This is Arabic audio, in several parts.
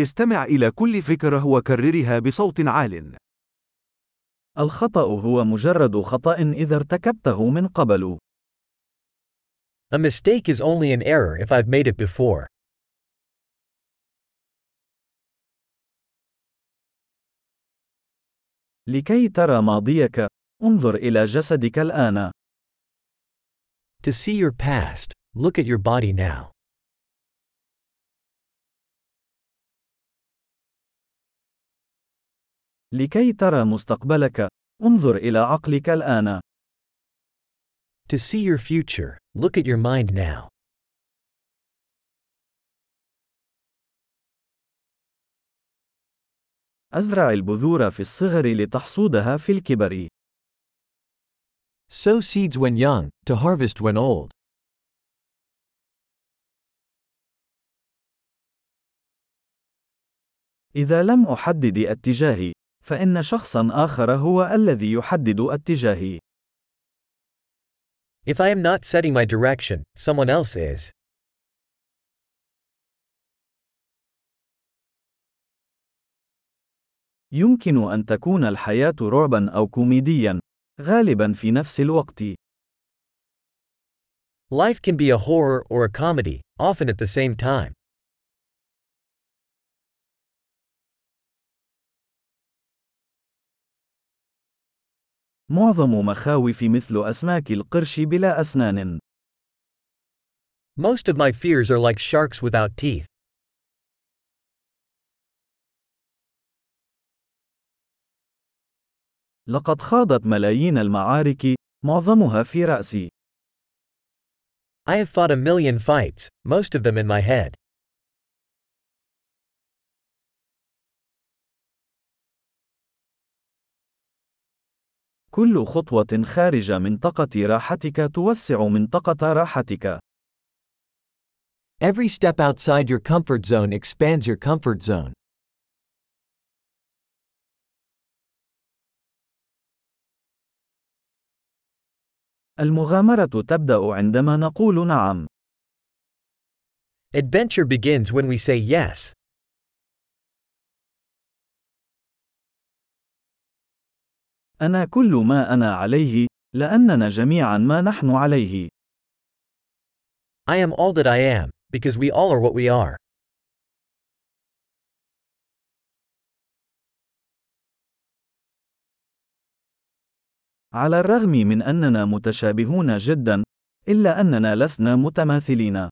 استمع إلى كل فكرة وكررها بصوت عال. الخطأ هو مجرد خطأ إذا ارتكبته من قبل. A mistake is only an error if I've made it before. لكي ترى ماضيك، انظر إلى جسدك الآن. To see your past, look at your body now. لكي ترى مستقبلك، انظر إلى عقلك الآن. To see your future, look at your mind now. أزرع البذور في الصغر لتحصودها في الكبر. Sow seeds when young, to harvest when old. إذا لم أحدد اتجاهي، فإن شخصا آخر هو الذي يحدد اتجاهي. If I am not setting my direction, someone else is. يمكن أن تكون الحياة رعبا أو كوميديا، غالبا في نفس الوقت. Life can be a horror or a comedy, often at the same time. معظم مخاوف مثل أسماك القرش بلا أسنان. Most of my fears are like sharks without teeth. لقد خاضت ملايين المعارك، معظمها في رأسي. I have fought a million fights, most of them in my head. كل خطوة خارج منطقة راحتك توسع منطقة راحتك. Every step outside your comfort zone expands your comfort zone. المغامرة تبدأ عندما نقول نعم. Adventure begins when we say yes. أنا كل ما أنا عليه، لأننا جميعا ما نحن عليه. I am all that I am, because we all are what we are. على الرغم من أننا متشابهون جدا، إلا أننا لسنا متماثلين.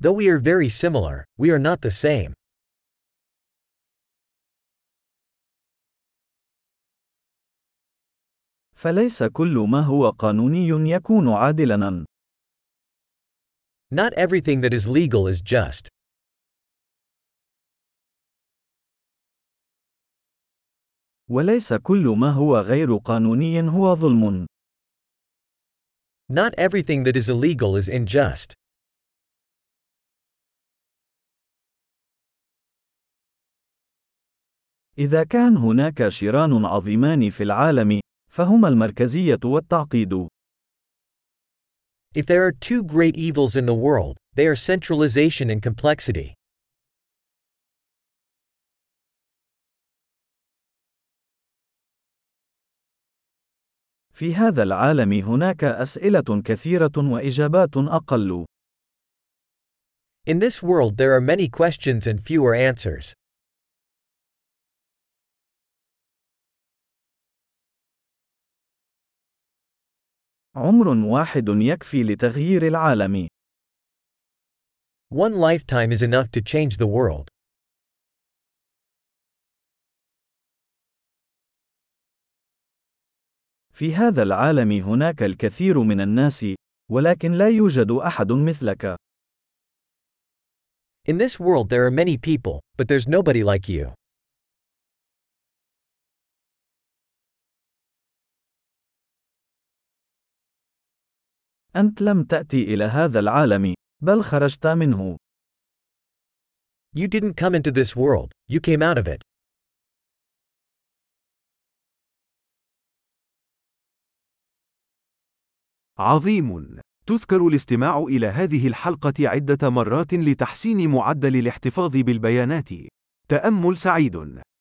Though we are very similar, we are not the same. فليس كل ما هو قانوني يكون عادلاً. Not everything that is legal is just. وليس كل ما هو غير قانوني هو ظلم. Not everything that is illegal is unjust. إذا كان هناك شيران عظيمان في العالم، فهما المركزية والتعقيد. If there are two great evils in the world, they are centralization and complexity. في هذا العالم هناك أسئلة كثيرة وإجابات أقل. In this world there are many questions and fewer answers. عمر واحد يكفي لتغيير العالم. One lifetime is enough to change the world. في هذا العالم هناك الكثير من الناس، ولكن لا يوجد أحد مثلك. In this world there are many people, but there's nobody like you. أنت لم تأتي إلى هذا العالم، بل خرجت منه. You didn't come into this world, you came out of it. عظيم. تذكر الاستماع إلى هذه الحلقة عدة مرات لتحسين معدل الاحتفاظ بالبيانات. تأمل سعيد.